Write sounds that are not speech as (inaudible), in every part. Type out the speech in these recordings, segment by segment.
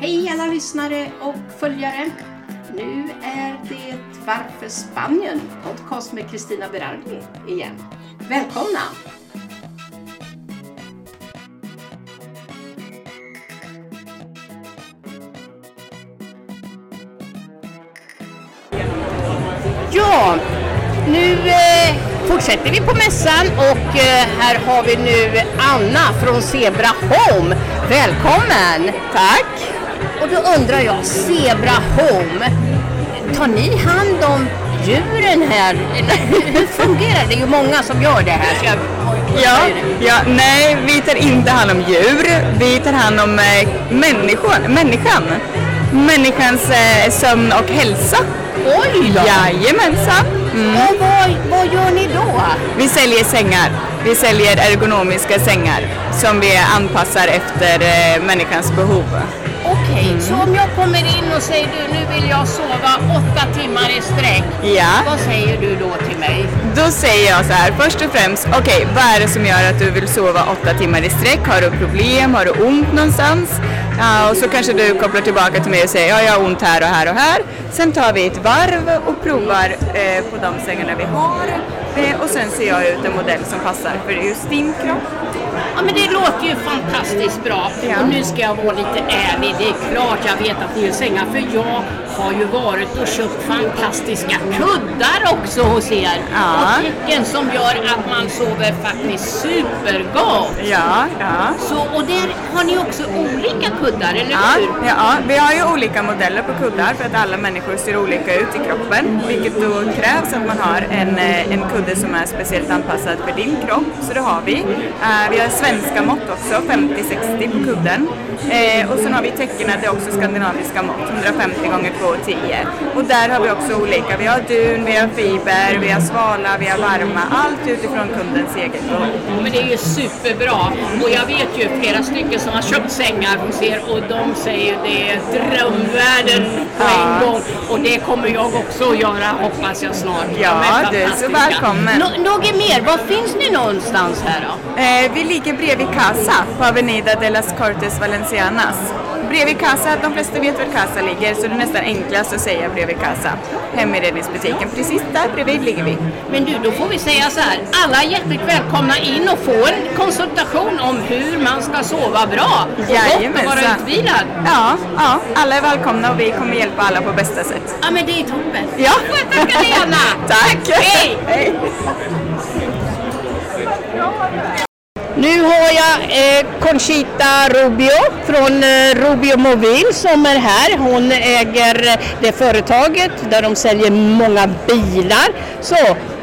Hej alla lyssnare och följare! Nu är det Varför Spanien? Podcast med Kristina Berardi igen. Välkomna! Ja, nu eh, fortsätter vi på mässan och eh, här har vi nu Anna från Zebra Home. Välkommen! Tack! Och då undrar jag, Zebra Home, tar ni hand om djuren här? (laughs) Hur fungerar det? Det är ju många som gör det här. Så jag, Ja, ja, nej, vi tar inte hand om djur. Vi tar hand om eh, människan, människan. Människans eh, sömn och hälsa. Oj då! Jajamensan. Mm. Och vad, vad gör ni då? Vi säljer sängar. Vi säljer ergonomiska sängar som vi anpassar efter eh, människans behov. Okej, så om jag kommer in och säger du, nu vill jag sova åtta timmar i sträck. Ja. Vad säger du då till mig? Då säger jag så här, först och främst, okej, vad är det som gör att du vill sova åtta timmar i sträck? Har du problem? Har du ont någonstans? Ja, och så kanske du kopplar tillbaka till mig och säger, ja, jag har ont här och här och här. Sen tar vi ett varv och provar eh, på de sängarna vi har. Och sen ser jag ut en modell som passar för just din kropp. Ja men det låter ju fantastiskt bra. Ja. Och nu ska jag vara lite ärlig. Det är klart jag vet att ni är sängar för jag har ju varit och köpt fantastiska kuddar också hos er. Ja. Och tecken som gör att man sover faktiskt supergott. Ja, ja. Så, och där har ni också olika kuddar, eller Ja, hur? ja, vi har ju olika modeller på kuddar för att alla människor ser olika ut i kroppen. Vilket då krävs att man har en, eh, en kudde som är speciellt anpassad för din kropp. Så det har vi. Eh, vi har svenska mått också, 50-60 på kudden. Eh, och sen har vi tecknen, det är också skandinaviska mått, 150 gånger 210. Och där har vi också olika. Vi har dun, vi har fiber, vi har svala, vi har varma. Allt utifrån kundens eget behov. Men det är ju superbra. Och jag vet ju flera stycken som har köpt sängar hos er och de säger det är drömvärlden på en gång. Och det kommer jag också att göra hoppas jag snart. Ja, du är så välkommen. Nå- något mer, var finns ni någonstans här då? Eh, vi ligger bredvid Casa på Avenida de las Cortes Valencianas. Bredvid Casa, de flesta vet var Casa ligger så det är nästan enklast att säga bredvid Casa. Heminredningsbutiken, precis där bredvid ligger vi. Men du, då får vi säga så här. Alla är hjärtligt välkomna in och få en konsultation om hur man ska sova bra. Och gott och vara Jajamensan. utvilad. Ja, ja, alla är välkomna och vi kommer hjälpa alla på bästa sätt. Ja men det är toppen. Ja. Får jag tacka dig Anna. (laughs) Tack! Hej! Hej! Nu har jag eh, Conchita Rubio från eh, Rubio Mobil som är här. Hon äger eh, det företaget där de säljer många bilar. Så,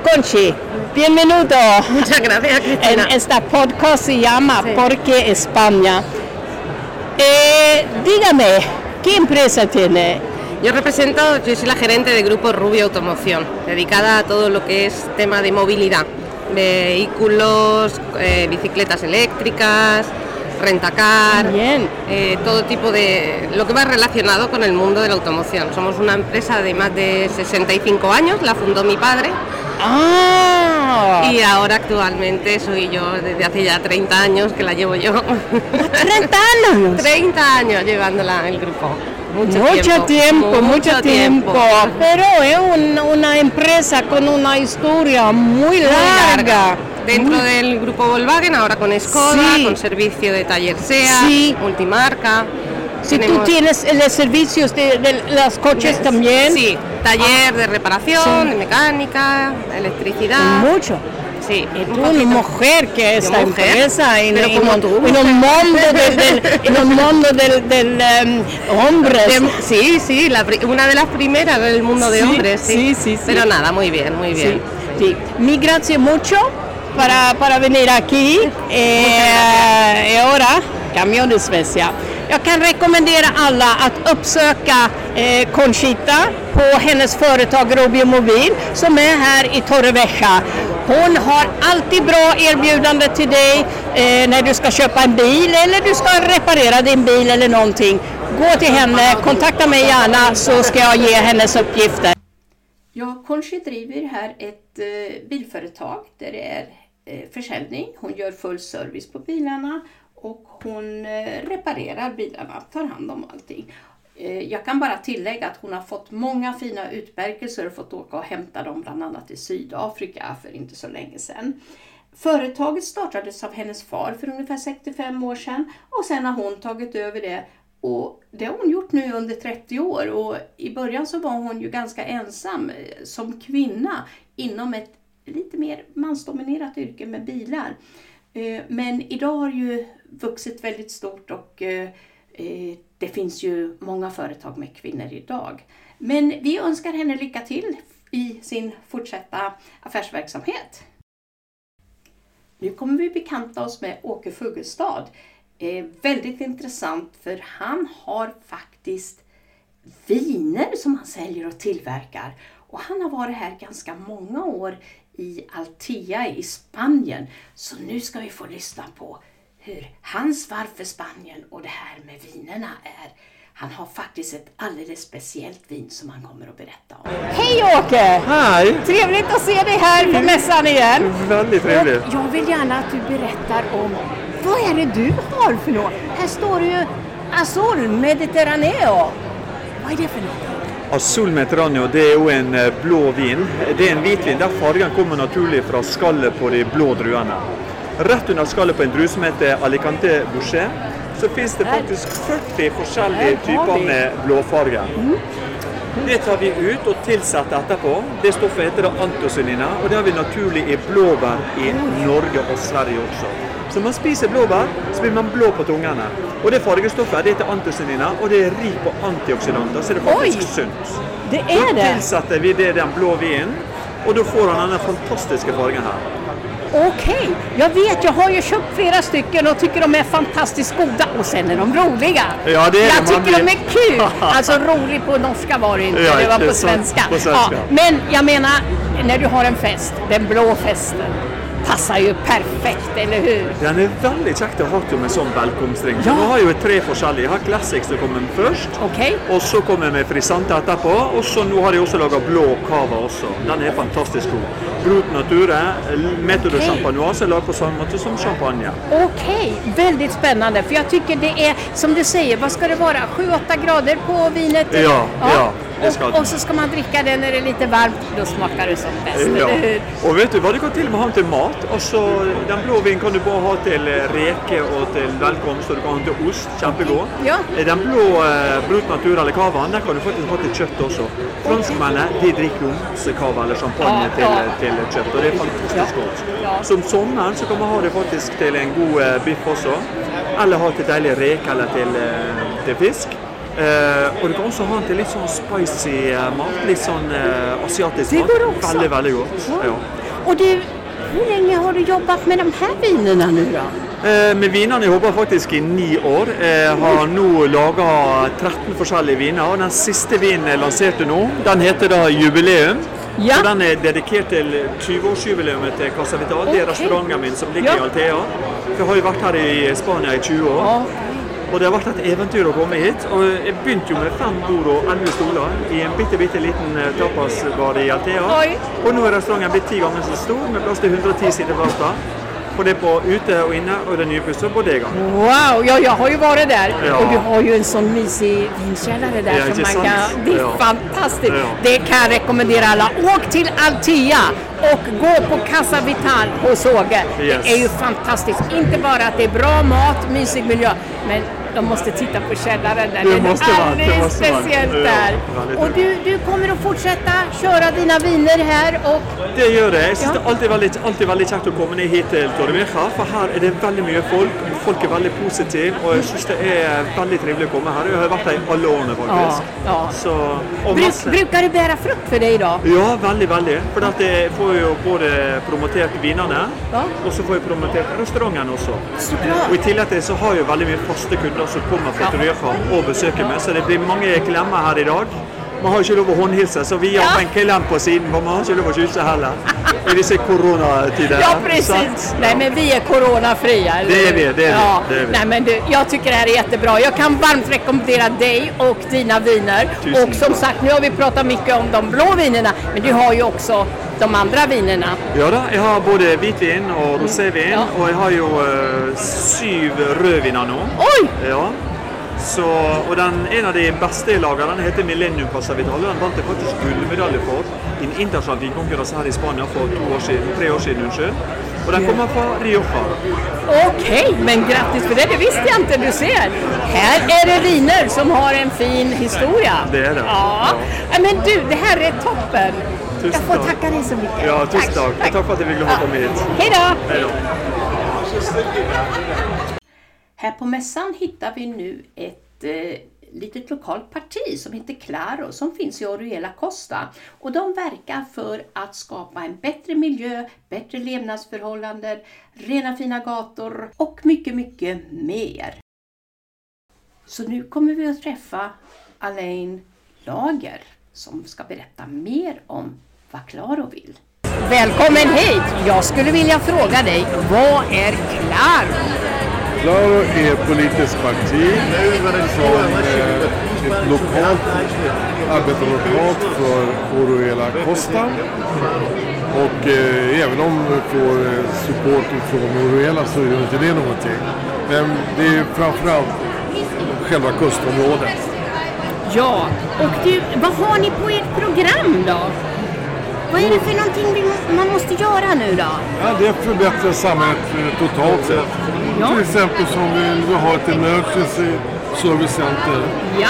Conchi, bienvenido. Muchas gracias, En, Cristina. esta podcast se llama ¿Por qué España? Eh, dígame, ¿qué empresa tiene? Yo represento, yo soy la gerente del grupo Rubio Automoción, dedicada a todo lo que es tema de movilidad, vehículos, eh, bicicletas eléctricas, rentacar, eh, todo tipo de lo que va relacionado con el mundo de la automoción. Somos una empresa de más de 65 años, la fundó mi padre Ah, y ahora actualmente soy yo desde hace ya 30 años que la llevo yo. (laughs) 30 años. 30 años llevándola el grupo. Mucho, Mucho tiempo, mucho tiempo. Pero es una, una empresa con una historia muy Muy larga. Dentro del grupo Volkswagen, ahora con Skoda, Sí. con servicio de taller SEA, Sí. multimarca. Si tú tienes los servicios de, de los coches también. Sí, taller de reparación, Sí. de mecánica, electricidad. Mucho. Sí, Y un tú, una mujer que esta mujer, empresa en, pero en como tú, en un mundo del, del- en un (laughs) mundo del, del em, hombres. De- sí, sí, la una de las primeras del mundo de Sí, hombres, sí. sí, sí. Pero nada, muy bien, muy bien. Sí. Mi grazie mucho para, para venir aquí. Eh, y ahora, cambio de Sverige. Jag kan rekommendera alla att uppsöka eh, Conchita på hennes företag Robio Mobil som är här i Torrevieja. Hon har alltid bra erbjudande till dig eh, när du ska köpa en bil eller du ska reparera din bil eller någonting. Gå till henne, kontakta mig gärna så ska jag ge hennes uppgifter. Ja, Conchi driver här ett eh, bilföretag där det är eh, försäljning. Hon gör full service på bilarna och hon eh, reparerar bilarna, tar hand om allting. Eh, jag kan bara tillägga att hon har fått många fina utmärkelser och fått åka och hämta dem bland annat i Sydafrika för inte så länge sedan. Företaget startades av hennes far för ungefär 65 år sedan och sen har hon tagit över det och det har hon gjort nu under 30 år och i början så var hon ju ganska ensam eh, som kvinna inom ett lite mer mansdominerat yrke med bilar. Men idag har ju vuxit väldigt stort och eh, eh, det finns ju många företag med kvinnor idag. Men vi önskar henne lycka till i sin fortsatta affärsverksamhet. Nu kommer vi bekanta oss med Åke Fuggestad. Eh, väldigt intressant för han har faktiskt viner som han säljer och tillverkar. Och han har varit här ganska många år i Altea i Spanien. Så nu ska vi få lyssna på hur hans varv för Spanien och det här med vinerna är. Han har faktiskt ett alldeles speciellt vin som han kommer att berätta om. Hej Åke! Hej! Trevligt att se dig här på mässan igen. Väldigt trevligt. Och jag vill gärna att du berättar om vad är det du har för något? Här står det ju Azul Mediterraneo. Vad är det för något? Azul Mediterraneo det er jo en eh, blå vin. Det er en hvitvin der fargen kommer naturlig fra skallet på de blå druene. Rett under skallet på en drue som heter Alicante Boucher, så finnes det faktisk 40 forskjellige Her har typer med blåfarge. Det tar vi ut og tilsetter etterpå. Det stoffet heter da antocyanina, og det har vi naturlig i blåbær i Norge og Sverige også. Så man spiser blåbær, så blir man blå på tungene. Og det fargestoffet det heter antocyanina, og det er rikt på antioksidanter, så det er faktisk Oj! sunt. Det är det? tilsetter vi det i den blå vinen, og da får han denne fantastiske fargen her. Okej, jag vet, jag har ju köpt flera stycken och tycker de är fantastiskt goda och sen är de roliga. Ja, det är jag det. Tycker de är kul. (laughs) Alltså rolig på norska var det inte, Ja, det var på svenska. På svenska. Ja, men jag menar, när du har en fest, den blå festen, passar ju perfekt, eller hur? Den er veldig kjekt å ha med sånn velkomstring. Ja. Nå har jo tre forskjellige. Jeg har Classic som kommer først. Okej. Og så kommer jeg med Frisante etterpå. Og så nå har jeg også laga blå cava også. Den er fantastisk god. Brut Nature, Metodo Okej. Champagnoise er lagd på samme måte som champagne. Okej, väldigt spännande. För jag tycker det är, som du säger, vad ska det vara? 7-8 grader på vinet? Ja, ja, det ska och, det. och så ska man dricka det när det är lite varmt, då smakar det som bäst, Ja. eller hur? Og vet du hva, du kan til og med ha den til mat. Altså, Den blå vinen kan du bare ha til eh, reke og til velkomst, og du kan ha den til ost. Kjempegod. Ja. Eh, Den blå eh, Brut Natur eller cavaen, den kan du faktisk ha til kjøtt også. Franskmennene de drikker romsecava eller champagne Ja, ja. til kjøtt, og det er fantastisk Ja. godt. Ja. Så om sommeren så kan man ha det faktisk til en god eh, biff også. Eller ha til deilig reke eller til, eh, til fisk. Eh, og du kan også ha den til litt sånn spicy eh, mat. Litt sånn eh, asiatisk Det mat. också. Veldig, veldig godt. Ja. Och du, hur länge har du jobbat med de här vinerna nu då? Eh, Med vinene jobber jeg faktisk i ni år. Jeg har nå laga 13 forskjellige viner. og Den siste vinen jeg lanserte nå, den heter da Jubileum. Ja. Og Den er dedikert til 20-årsjubileet til Casa Vital. Det er restauranten min som ligger Ja. i Altea. For Jeg har jo vært her i Spania i 20 år. Og det har vært et eventyr å komme hit. Og jeg begynte jo med fem bord og elleve stoler i en bitte, bitte liten eh, tapasbar i Altea. Oi. Og nå er restauranten blitt ti ganger så stor, med plass til 110 sitteplasser. Er på ute og inne, og den nye bussen Bodega. Wow, ja, jag har ju varit där Ja. och du har ju en sån mysig vinkällare där Ja, som man sant? kan... Det är Ja. fantastiskt. Ja. Det kan jag rekommendera alla. Åk till Altea och gå på Casa Vital hos Åge. Yes. Det är ju fantastiskt. Inte bara att det är bra mat, mysig miljö, men de måste titta på källaren där. Det Det är måste vara, det alldeles måste vara. speciellt Ja, där. väldigt Och du, du kommer att fortsätta köra dina viner här och Det gjør det. Synes Ja. det alltid veldig, alltid veldig kjekt å komme ned hit til Torrevieja, for her er det veldig mye folk. Folk er veldig positive, og jeg synes det er veldig trivelig å komme her. Jeg har vært her i alle årene, faktisk. Ja, ja. Så, bruk, brukar det bära frukt för dig då? Ja, veldig, veldig. For at jeg får jo både promotert vinene, Ja. og så får jeg promotert restauranten også. Så bra. Og I tillegg til så har jeg jo veldig mye faste kunder som kommer Ja. Torrevieja og besøker meg, så det blir mange klemmer her i man har ikke lov å håndhilse, så vi har Ja. en kille på siden, for man har ikke lov å kysse heller. I disse koronatider. Ja, Så precis. att- Nej, men vi är coronafria. eller Det är vi, det är vi, ja. det är vi. Nej, men du, jag tycker det här är jättebra. Jag kan varmt rekommendera dig och dina viner. Tusen och som sagt, nu har vi pratat mycket om de blå vinerna, men du har ju också de andra vinerna. Ja da, jeg har både hvitvin og rosévin, Ja. og jeg har jo eh, syv rødviner nå. Oj! Ja. Så, og den, en av de beste jeg lager, den heter Millennium Passavital. Den vant jeg faktisk gullmedalje for i en internasjonal vinkonkurranse her i Spania for år siden, tre år siden. unnskyld. Og den kommer fra Rioja. Okej, men grattis för det. Det visste jag inte. Du ser. Här är det viner som har en fin historia. Det är det. Ja. ja. Men du, det här är toppen. Tusen jag får tack. tacka dig så mycket. Ja, tusen tack. Och tack för att du att komma hit. Hej då! Hej då. Här på mässan hittar vi nu ett eh, litet lokalt parti som heter Claro som finns i Oriela Costa. Och de verkar för att skapa en bättre miljö, bättre levnadsförhållanden, rena fina gator och mycket, mycket mer. Så nu kommer vi att träffa Alain Lager som ska berätta mer om vad Claro vill. Välkommen hit! Jag skulle vilja fråga dig, vad är Claro? Claro är ett politiskt parti som eh, ett lokalt, arbetar lokalt för Oroela Costa. Och eh, även om vi får eh, support från Oroela så gör inte det någonting. Men det är framförallt själva kustområdet. Ja, och du, vad har ni på ert program då? Vad är det för någonting man måste göra nu då? Ja, det förbättrar samhället eh, totalt sett. Ja. Till exempel som vi, vi har ett emergency service center Ja,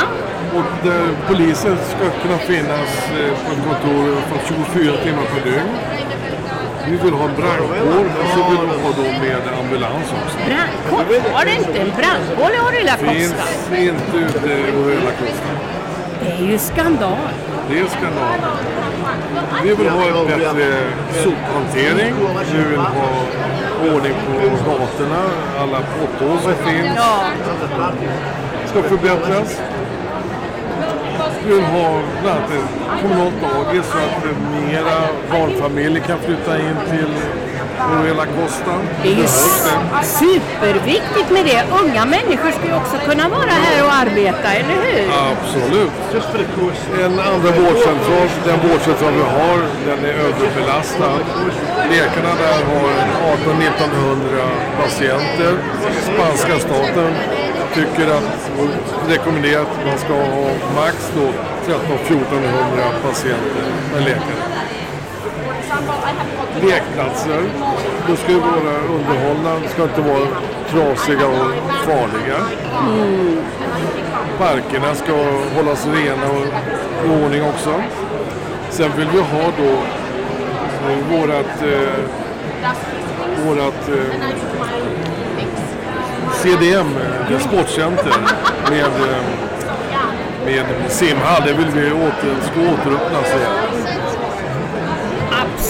Och där polisen ska kunna finnas eh, på ett kontor för 24 timmar per dygn. Vi vill ha en brandkår och så vill vi ha då med ambulans också. brandkår. Har det inte en brandkår i Orilla Costa? Finns inte ute över hela kusten. Det är ju skandal. Det är skandal. Vi vill ha en bättre sophantering. Vi vill ha ordning på gatorna. Alla potthål som finns ska förbättras. Vi vill ha bland annat ett kommunalt dagis så att mera barnfamiljer kan flytta in till Orela Costa. det är ju superviktigt med det. Unga människor ska ju också kunna vara här och arbeta, eller hur? Absolut. En andra vårdcentral, den vårdcentral vi har, den är överbelastad. Läkarna där har 1800-1900 patienter. Spanska staten tycker att, rekommenderar att man ska ha max då 1300-1400 patienter per läkare. Lekplatser, Då ska ju vara underhållna, ska inte vara trasiga och farliga. Parkerna ska hållas rena och i ordning också. Sen vill vi ha då eh, vårat, eh, vårat eh, CDM, eh, sportcenter med, eh, med simhall. Det vill vi åter, ska återöppnas igen.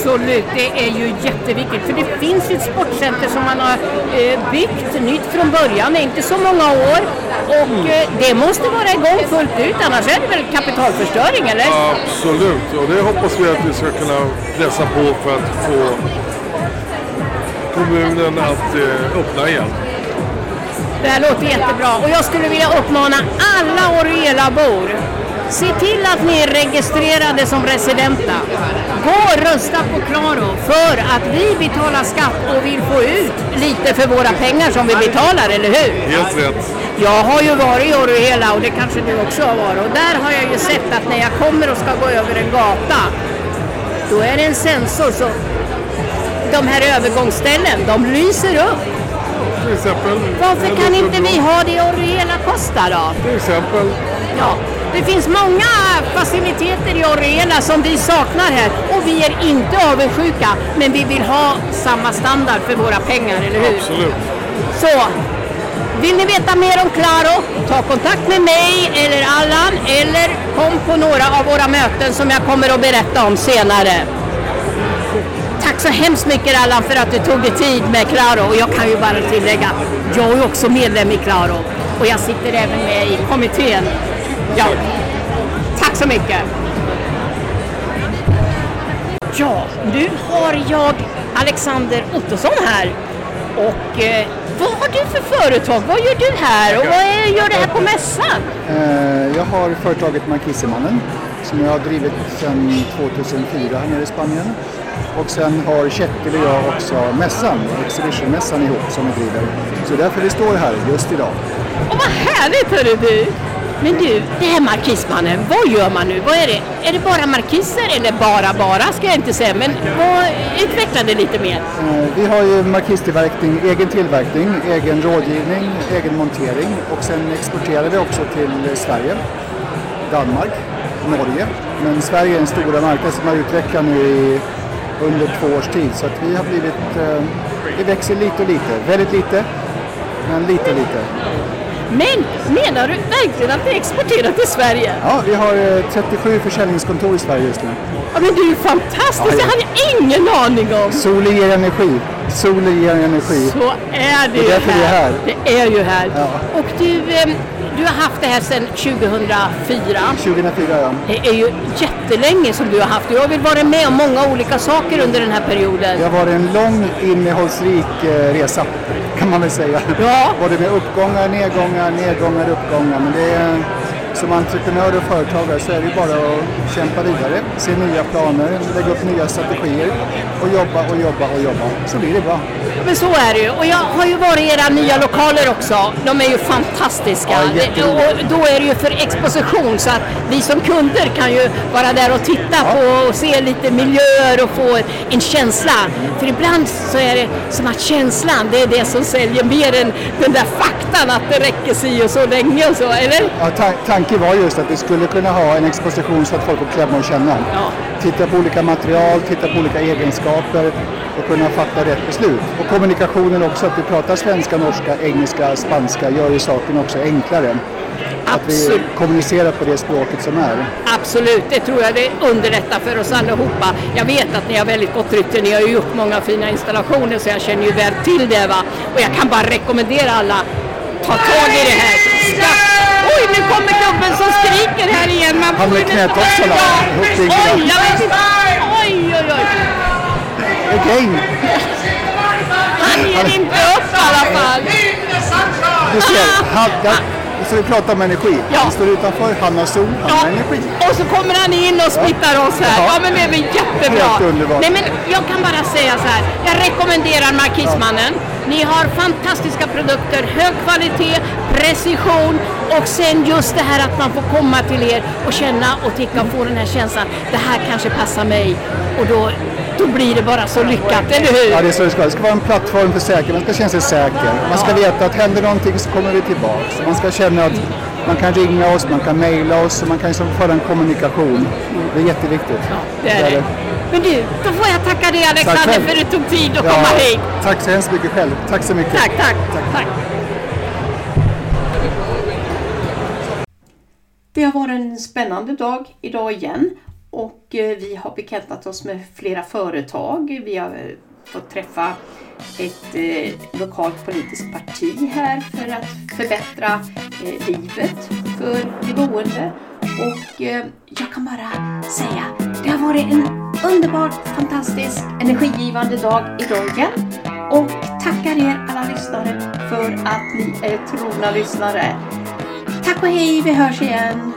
Absolut, det är ju jätteviktigt. För det finns ju ett sportcenter som man har eh, byggt nytt från början, det är inte så många år. Och eh, det måste vara igång fullt ut, annars är det väl kapitalförstöring, eller? Absolut, och det hoppas vi att vi ska kunna pressa på för att få kommunen att eh, öppna igen. Det här låter jättebra och jag skulle vilja uppmana alla Oriela-bor Se till att ni är registrerade som residenta. Gå och rösta på Claro för att vi betalar skatt och vill få ut lite för våra pengar som vi betalar, eller hur? Helt rätt. Jag har ju varit i Oriela och det kanske du också har varit och där har jag ju sett att när jag kommer och ska gå över en gata då är det en sensor så de här övergångsställen, de lyser upp. Till exempel. Varför kan inte vi ha det i Oriela Costa då? Till exempel. Ja, det finns många faciliteter i Oriela som vi saknar här och vi är inte avundsjuka men vi vill ha samma standard för våra pengar, eller hur? Absolut. Så, vill ni veta mer om Claro, ta kontakt med mig eller Allan eller kom på några av våra möten som jag kommer att berätta om senare. Tack så hemskt mycket Allan för att du tog dig tid med Claro och jag kan ju bara tillägga, jag är också medlem i Claro och jag sitter även med i kommittén. Ja. Tack så mycket! Ja, nu har jag Alexander Ottosson här. Och eh, vad har du för företag? Vad gör du här och vad är, gör du här på mässan? Eh, Jag har företaget Markisemannen som jag har drivit sedan 2004 här nere i Spanien. Och sen har Kjetil och jag också mässan, Exhibitionmässan ihop som vi driver. Så därför vi står här just idag. Och vad härligt hörru du! Men du, det här markismannen, vad gör man nu? Vad är det? Är det bara markiser eller bara bara ska jag inte säga, men vad, utveckla det lite mer. Eh, vi har ju markistillverkning, egen tillverkning, egen rådgivning, egen montering och sen exporterar vi också till eh, Sverige, Danmark, Norge. Men Sverige är en stora marknad som har utvecklat nu i, under två års tid så att vi har blivit, eh, det växer lite och lite, väldigt lite, men lite och lite. Men menar du verkligen att ni exporterar till Sverige? Ja, vi har eh, 37 försäljningskontor i Sverige just nu. Ja men det är ju fantastiskt, Ja, ja. det hade jag ingen aning om. Solen ger energi, solen ger energi. Så är det Det är ju därför vi är här. Det är ju här. Ja. Och du, ehm, du har haft det här sedan 2004. 2004 ja. Det är ju jättelänge som du har haft det. Jag har väl varit med om många olika saker under den här perioden. Det har varit en lång innehållsrik eh, resa kan man väl säga. Ja. Både med uppgångar, nedgångar, nedgångar, uppgångar. Men det är, som entreprenör och företagare så är det bara att kämpa vidare, se nya planer, lägga upp nya strategier och jobba och jobba och jobba. Så blir det bra. Men så är det ju. Och jag har ju varit i era nya lokaler också. De är ju fantastiska. Ja, och då är det ju för exposition så att vi som kunder kan ju vara där och titta på och se lite miljöer och få en känsla. För ibland så är det som att känslan, det är det som säljer mer än den där faktan att det räcker si och så länge och så, eller? Ja, ta- tanken var just att vi skulle kunna ha en exposition så att folk får klämma och känna. Ja. Titta på olika material, titta på olika egenskaper och kunna fatta rätt beslut. Och kommunikationen också, att vi pratar svenska, norska, engelska, spanska gör ju saken också enklare. Att vi kommunicerar på det språket som är. Absolut, det tror jag det underlättar för oss allihopa. Jag vet att ni har väldigt gott rykte, ni har ju gjort många fina installationer så jag känner ju väl till det va. Och jag kan bara rekommendera alla, ta tag i det här. Ska... Oj, nu kommer gubben som skriker här igen. Man Han. Ja. Upp i Oj, glas. jag vet inte. Oj, oj, oj. Again! Han ger inte upp i alla fall. Du ser, han, där, så vi pratar om energi. Ja. Han står utanför, han har sol, han har energi. Och så kommer han in och smittar oss här. Ja. Ja, men det är väl jättebra. Helt underbart. Nej, men jag kan bara säga så här. Jag rekommenderar Markismannen. Ni har fantastiska produkter, hög kvalitet, precision och sen just det här att man får komma till er och känna och tycka och få den här känslan. Det här kanske passar mig och då, då blir det bara så lyckat, eller hur? Ja, det är så det ska. Det ska vara en plattform för säkerhet. Man ska känna sig säker. Man ska veta att händer någonting så kommer vi tillbaks. Man ska känna att man kan ringa oss, man kan mejla oss och man kan liksom föra en kommunikation. Det är jätteviktigt. Det är det. Men du, då får jag tacka dig Alexander för att du tog tid att Ja, komma hit. tack så hemskt mycket själv. Tack så mycket. Tack, tack, tack. Det har varit en spännande dag idag igen och eh, vi har bekantat oss med flera företag. Vi har eh, fått träffa ett eh, lokalt politiskt parti här för att förbättra eh, livet för de boende. Och eh, jag kan bara säga, det har varit en underbar, fantastisk, energigivande dag idag igen. Och tackar er alla lyssnare för att ni är trogna lyssnare. Tack och hej, vi hörs igen!